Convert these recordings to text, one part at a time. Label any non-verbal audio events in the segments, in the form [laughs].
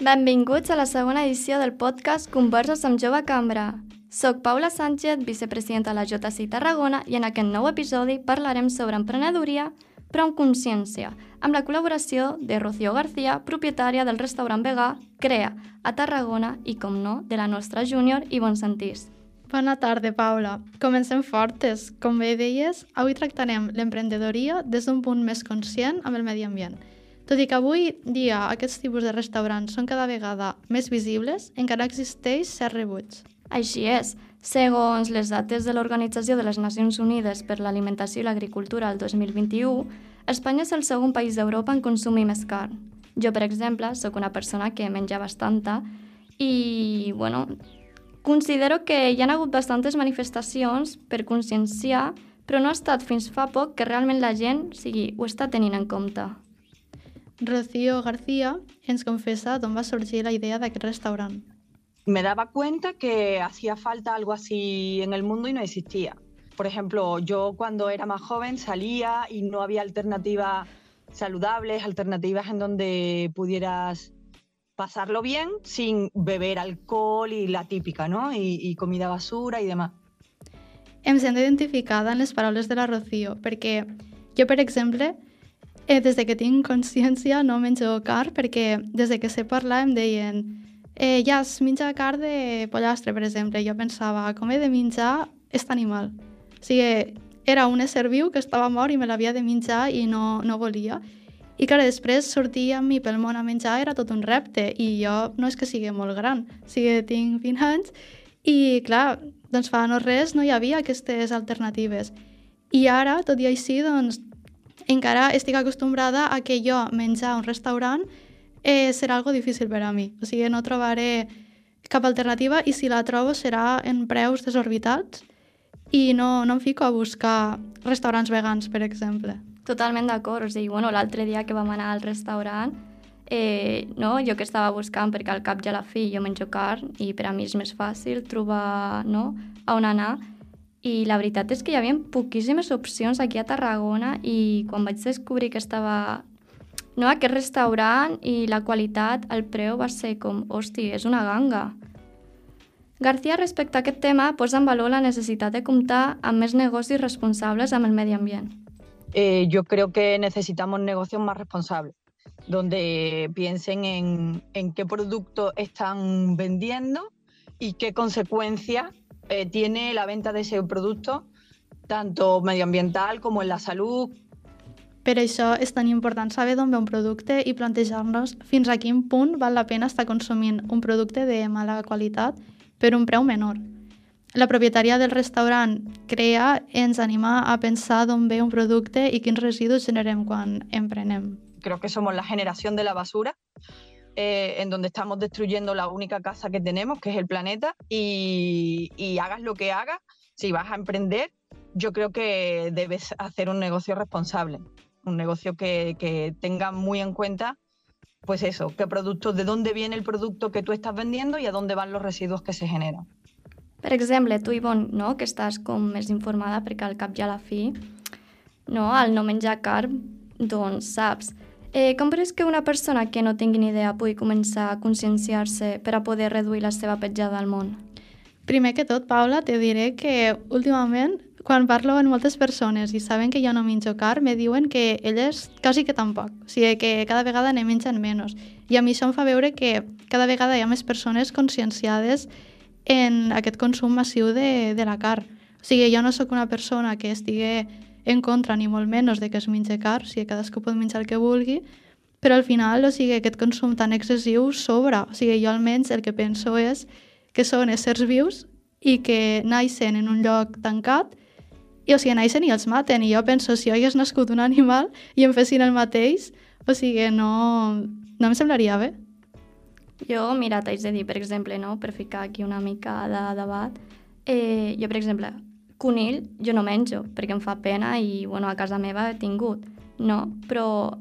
Benvinguts a la segona edició del podcast Converses amb Jove Cambra. Soc Paula Sánchez, vicepresidenta de la JCI Tarragona i en aquest nou episodi parlarem sobre emprenedoria, però amb consciència, amb la col·laboració de Rocío García, propietària del restaurant vegà Crea, a Tarragona i, com no, de la nostra júnior i bon sentís. Bona tarda, Paula. Comencem fortes. Com bé deies, avui tractarem l'emprenedoria des d'un punt més conscient amb el medi ambient. Tot i que avui dia aquests tipus de restaurants són cada vegada més visibles, encara existeix cert rebuig. Així és. Segons les dates de l'Organització de les Nacions Unides per l'Alimentació i l'Agricultura el 2021, Espanya és el segon país d'Europa en consumir més carn. Jo, per exemple, sóc una persona que menja bastanta i, bueno, considero que hi ha hagut bastantes manifestacions per conscienciar, però no ha estat fins fa poc que realment la gent, o sigui, ho està tenint en compte. Rocío García ens confessa d'on va sorgir la idea d'aquest restaurant. me daba cuenta que hacía falta algo así en el mundo y no existía. Por ejemplo, yo cuando era más joven salía y no había alternativas saludables, alternativas en donde pudieras pasarlo bien sin beber alcohol y la típica, ¿no? Y, y comida basura y demás. Em sento identificada en les paraules de la Rocío, perquè jo, per exemple, eh, des de que tinc consciència no menjo car, perquè des de que sé parlar em deien eh, ja es menja carn de pollastre, per exemple. Jo pensava, com he de menjar aquest animal? O sigui, era un ésser viu que estava mort i me l'havia de menjar i no, no volia. I clar, després sortir amb mi pel món a menjar era tot un repte i jo no és que sigui molt gran, o sigui, tinc 20 anys i clar, doncs fa no res no hi havia aquestes alternatives. I ara, tot i així, doncs encara estic acostumbrada a que jo menjar a un restaurant eh, serà algo difícil per a mi. O sigui, no trobaré cap alternativa i si la trobo serà en preus desorbitats i no, no em fico a buscar restaurants vegans, per exemple. Totalment d'acord, o sigui, bueno, l'altre dia que vam anar al restaurant, eh, no, jo que estava buscant, perquè al cap i a la fi jo menjo carn i per a mi és més fàcil trobar no, a on anar, i la veritat és que hi havia poquíssimes opcions aquí a Tarragona i quan vaig descobrir que estava no, aquest restaurant i la qualitat, el preu va ser com, hosti, és una ganga. García, respecte a aquest tema, posa en valor la necessitat de comptar amb més negocis responsables amb el medi ambient. Eh, yo creo que necesitamos negocios más responsables, donde piensen en, en qué producto están vendiendo y qué consecuencias eh, tiene la venta de ese producto, tanto medioambiental como en la salud, Per això és tan important saber d'on ve un producte i plantejar-nos fins a quin punt val la pena estar consumint un producte de mala qualitat per un preu menor. La propietària del restaurant Crea ens anima a pensar d'on ve un producte i quins residus generem quan emprenem. creo que somos la generación de la basura, eh, en donde estamos destruyendo la única casa que tenemos, que es el planeta, y, y hagas lo que hagas, si vas a emprender, yo creo que debes hacer un negocio responsable, un negocio que, que tenga muy en cuenta, pues eso, qué producto, de dónde viene el producto que tú estás vendiendo y a dónde van los residuos que se generan. Per exemple, tu, Ivonne, no? que estàs com més informada perquè al cap i a la fi, no? al no menjar carn, doncs saps. Eh, com creus que una persona que no tingui ni idea pugui començar a conscienciar-se per a poder reduir la seva petjada al món? Primer que tot, Paula, te diré que últimament, quan parlo amb moltes persones i saben que jo no menjo carn, me diuen que elles quasi que tampoc. O sigui, que cada vegada ne mengen menys. I a mi això em fa veure que cada vegada hi ha més persones conscienciades en aquest consum massiu de, de la carn. O sigui, jo no sóc una persona que estigui en contra ni molt menys de que es mengi carn, o sigui, cadascú pot menjar el que vulgui, però al final, o sigui, aquest consum tan excessiu sobra. O sigui, jo almenys el que penso és que són éssers vius i que naixen en un lloc tancat i o sigui, naixen i els maten. I jo penso, si jo hagués nascut un animal i em fessin el mateix, O sigui, no, no em semblaria bé. Jo, mira, t'haig de dir, per exemple, no? per ficar aquí una mica de debat, eh, jo, per exemple, conill jo no menjo perquè em fa pena i bueno, a casa meva he tingut, no? Però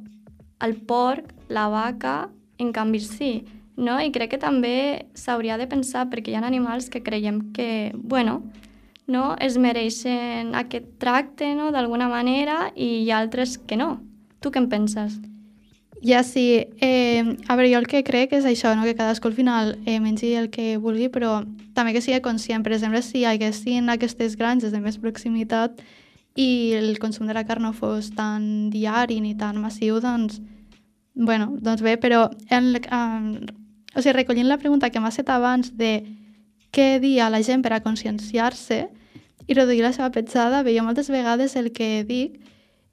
el porc, la vaca, en canvi sí, no? I crec que també s'hauria de pensar perquè hi ha animals que creiem que, bueno, no? es mereixen aquest tracte no? d'alguna manera i hi ha altres que no. Tu què en penses? Ja sí, eh, a veure, jo el que crec és això, no? que cadascú al final eh, mengi el que vulgui, però també que sigui conscient. Per exemple, si hi haguessin aquestes granges de més proximitat i el consum de la carn no fos tan diari ni tan massiu, doncs, bueno, doncs bé, però en, eh, o sigui, recollint la pregunta que m'ha fet abans de què dir a la gent per a conscienciar-se i reduir la seva petjada, jo moltes vegades el que dic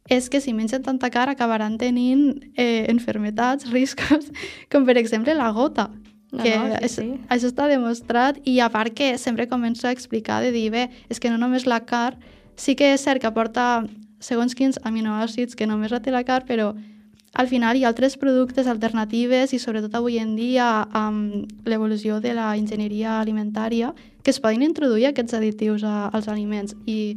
és que si mengen tanta carn acabaran tenint eh, enfermetats, [laughs] riscos, com per exemple la gota. No, que no, sí, és, sí. això està demostrat i a part que sempre començo a explicar de dir, bé, és que no només la carn, sí que és cert que aporta segons quins aminoàcids que només la té la carn, però al final hi ha altres productes alternatives i sobretot avui en dia amb l'evolució de la enginyeria alimentària que es poden introduir aquests additius a, als aliments i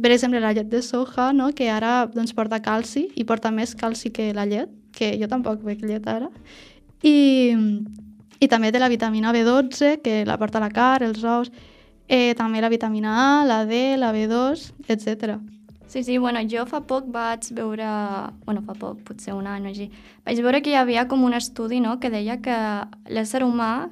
per exemple, la llet de soja, no? que ara doncs, porta calci i porta més calci que la llet, que jo tampoc bec llet ara, i, i també té la vitamina B12, que la porta la carn, els ous, eh, també la vitamina A, la D, la B2, etc. Sí, sí, bueno, jo fa poc vaig veure, bueno, fa poc, potser un any o així, vaig veure que hi havia com un estudi, no?, que deia que l'ésser humà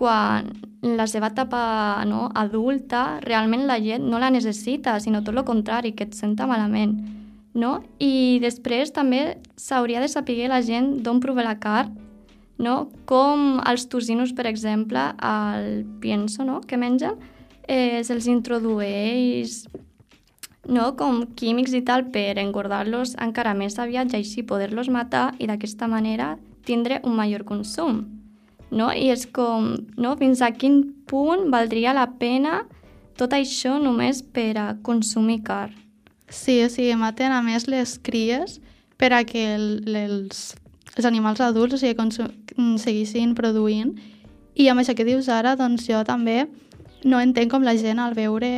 quan la seva etapa no, adulta, realment la llet no la necessita, sinó tot el contrari, que et senta malament. No? I després també s'hauria de saber la gent d'on prové la carn, no? com els tocinos, per exemple, al pienso no? que mengen, eh, se'ls introdueix no? com químics i tal per engordar-los encara més aviat i així poder-los matar i d'aquesta manera tindre un major consum no? I és com, no? Fins a quin punt valdria la pena tot això només per a consumir carn? Sí, o sigui, maten a més les cries per a que el, els, els animals adults o sigui, consum, seguissin produint. I amb això que dius ara, doncs jo també no entenc com la gent al veure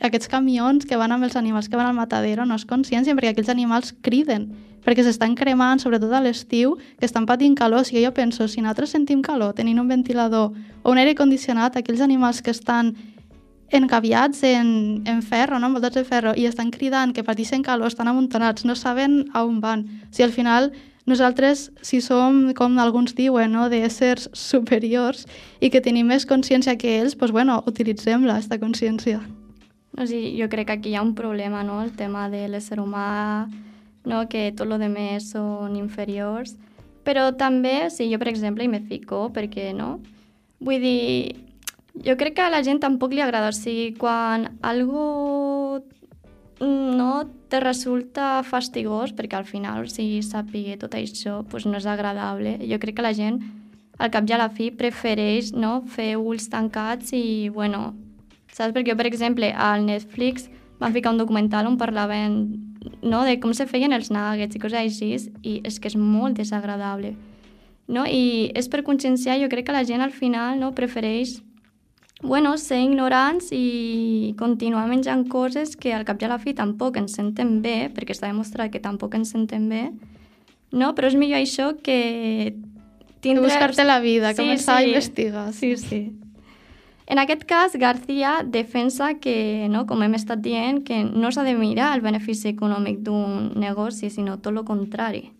aquests camions que van amb els animals que van al matadero no es consciencien perquè aquells animals criden perquè s'estan cremant, sobretot a l'estiu, que estan patint calor. O sigui, jo penso, si nosaltres sentim calor tenint un ventilador o un aire condicionat, aquells animals que estan engaviats en, en ferro, no? envoltats de ferro, i estan cridant que pateixen calor, estan amuntonats, no saben a on van. O sigui, al final, nosaltres, si som, com alguns diuen, no? d'éssers superiors i que tenim més consciència que ells, doncs, bueno, utilitzem-la, aquesta consciència. No, sí, jo crec que aquí hi ha un problema, no?, el tema de l'ésser humà no? que tot lo demés són inferiors. Però també, sí, jo per exemple, hi me fico, perquè no? Vull dir, jo crec que a la gent tampoc li agrada, o sigui, quan algo no te resulta fastigós, perquè al final, sigui, sàpiga tot això, pues no és agradable. Jo crec que la gent, al cap i a la fi, prefereix no, fer ulls tancats i, bueno, saps? Perquè, per exemple, al Netflix van ficar un documental on parlaven no? de com se feien els nuggets i coses així, i és que és molt desagradable. No? I és per conscienciar, jo crec que la gent al final no, prefereix bueno, ser ignorants i continuar menjant coses que al cap i a la fi tampoc ens senten bé, perquè està demostrat que tampoc ens senten bé, no? però és millor això que tindre... Buscar-te la vida, sí, començar sí. a investigar. Sí, sí. En aquest cas, García defensa que, no, com hem estat dient, que no s'ha de mirar el benefici econòmic d'un negoci, sinó tot lo contrari.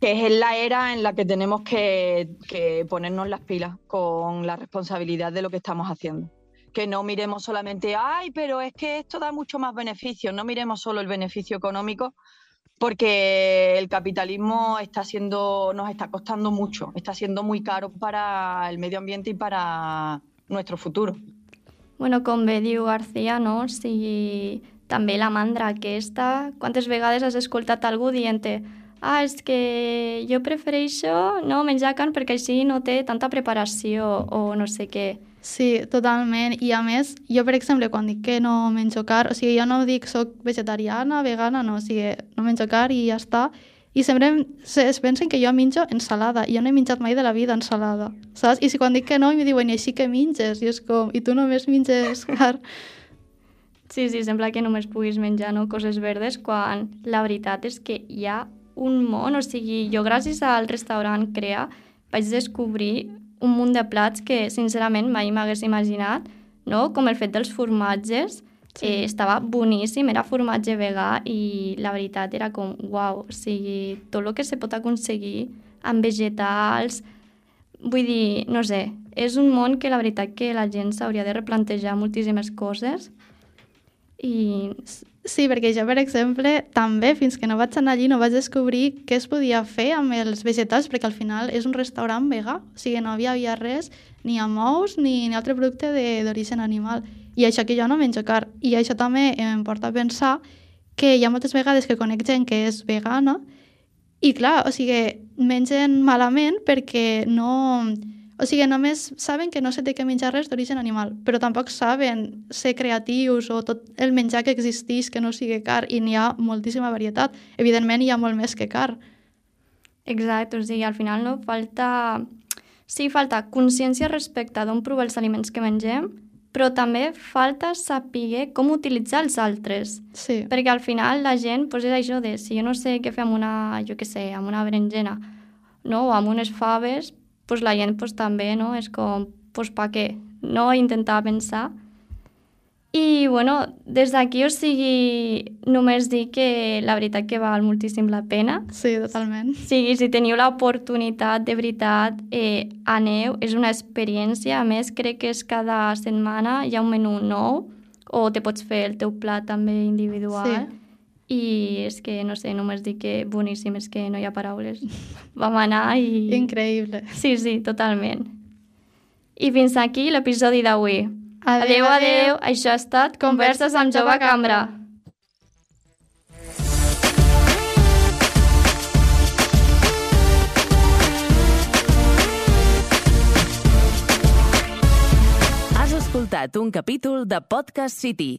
Que es la era en la que tenemos que, que ponernos las pilas con la responsabilidad de lo que estamos haciendo. Que no miremos solamente, ay, pero es que esto da mucho más beneficio, no miremos solo el beneficio económico, porque el capitalismo está siendo, nos está costando mucho, está siendo muy caro para el medio ambiente y para nuestro futuro. Bueno, com bé diu García, no? Sigui, també la mandra aquesta, quantes vegades has escoltat algú dient ah, és que jo prefereixo no menjar carn perquè així no té tanta preparació o no sé què. Sí, totalment. I a més, jo, per exemple, quan dic que no menjo carn, o sigui, jo no dic soc vegetariana, vegana, no, o sigui, no menjo carn i ja està. i sempre em- se- es pensen que jo menjo ensalada i jo no he menjat mai de la vida ensalada, saps? I si quan dic que no, em diuen, i així que menges? I és com, i tu només menges [laughs] carn? Sí, sí, sembla que només puguis menjar no, coses verdes quan la veritat és que hi ha un món, o sigui, jo gràcies al restaurant Crea vaig descobrir un munt de plats que sincerament mai m'hagués imaginat, no? com el fet dels formatges, sí. eh, estava boníssim, era formatge vegà i la veritat era com, uau, o sigui, tot el que se pot aconseguir amb vegetals, vull dir, no sé, és un món que la veritat que la gent s'hauria de replantejar moltíssimes coses i Sí, perquè jo, per exemple, també, fins que no vaig anar allí, no vaig descobrir què es podia fer amb els vegetals, perquè al final és un restaurant vegà, o sigui, no hi havia res, ni amb ous, ni, ni altre producte d'origen animal. I això que jo no menjo carn. I això també em porta a pensar que hi ha moltes vegades que conec gent que és vegana i, clar, o sigui, mengen malament perquè no... O sigui, només saben que no se té que menjar res d'origen animal, però tampoc saben ser creatius o tot el menjar que existeix que no sigui car i n'hi ha moltíssima varietat. Evidentment hi ha molt més que car. Exacte, o sigui, al final no falta... Sí, falta consciència respecte d'on provar els aliments que mengem, però també falta saber com utilitzar els altres. Sí, Perquè al final la gent, pues, és això de, si jo no sé què fer amb una, jo què sé, amb una berenjena, no? o amb unes faves, pues la gent pues, també, no? És com, pues pa què? No? Intentar pensar. I, bueno, des d'aquí, o sigui, només dir que la veritat que val moltíssim la pena. sí, totalment. O sigui, si teniu l'oportunitat, de veritat, eh, aneu, és una experiència. A més, crec que és cada setmana hi ha un menú nou o te pots fer el teu plat també individual. Sí. I és que, no sé, només dic que boníssim, és que no hi ha paraules. Vam anar i... Increïble. Sí, sí, totalment. I fins aquí l'episodi d'avui. Adéu, adéu, adéu. Això ha estat Converses amb Jove Cambra. Has escoltat un capítol de Podcast City,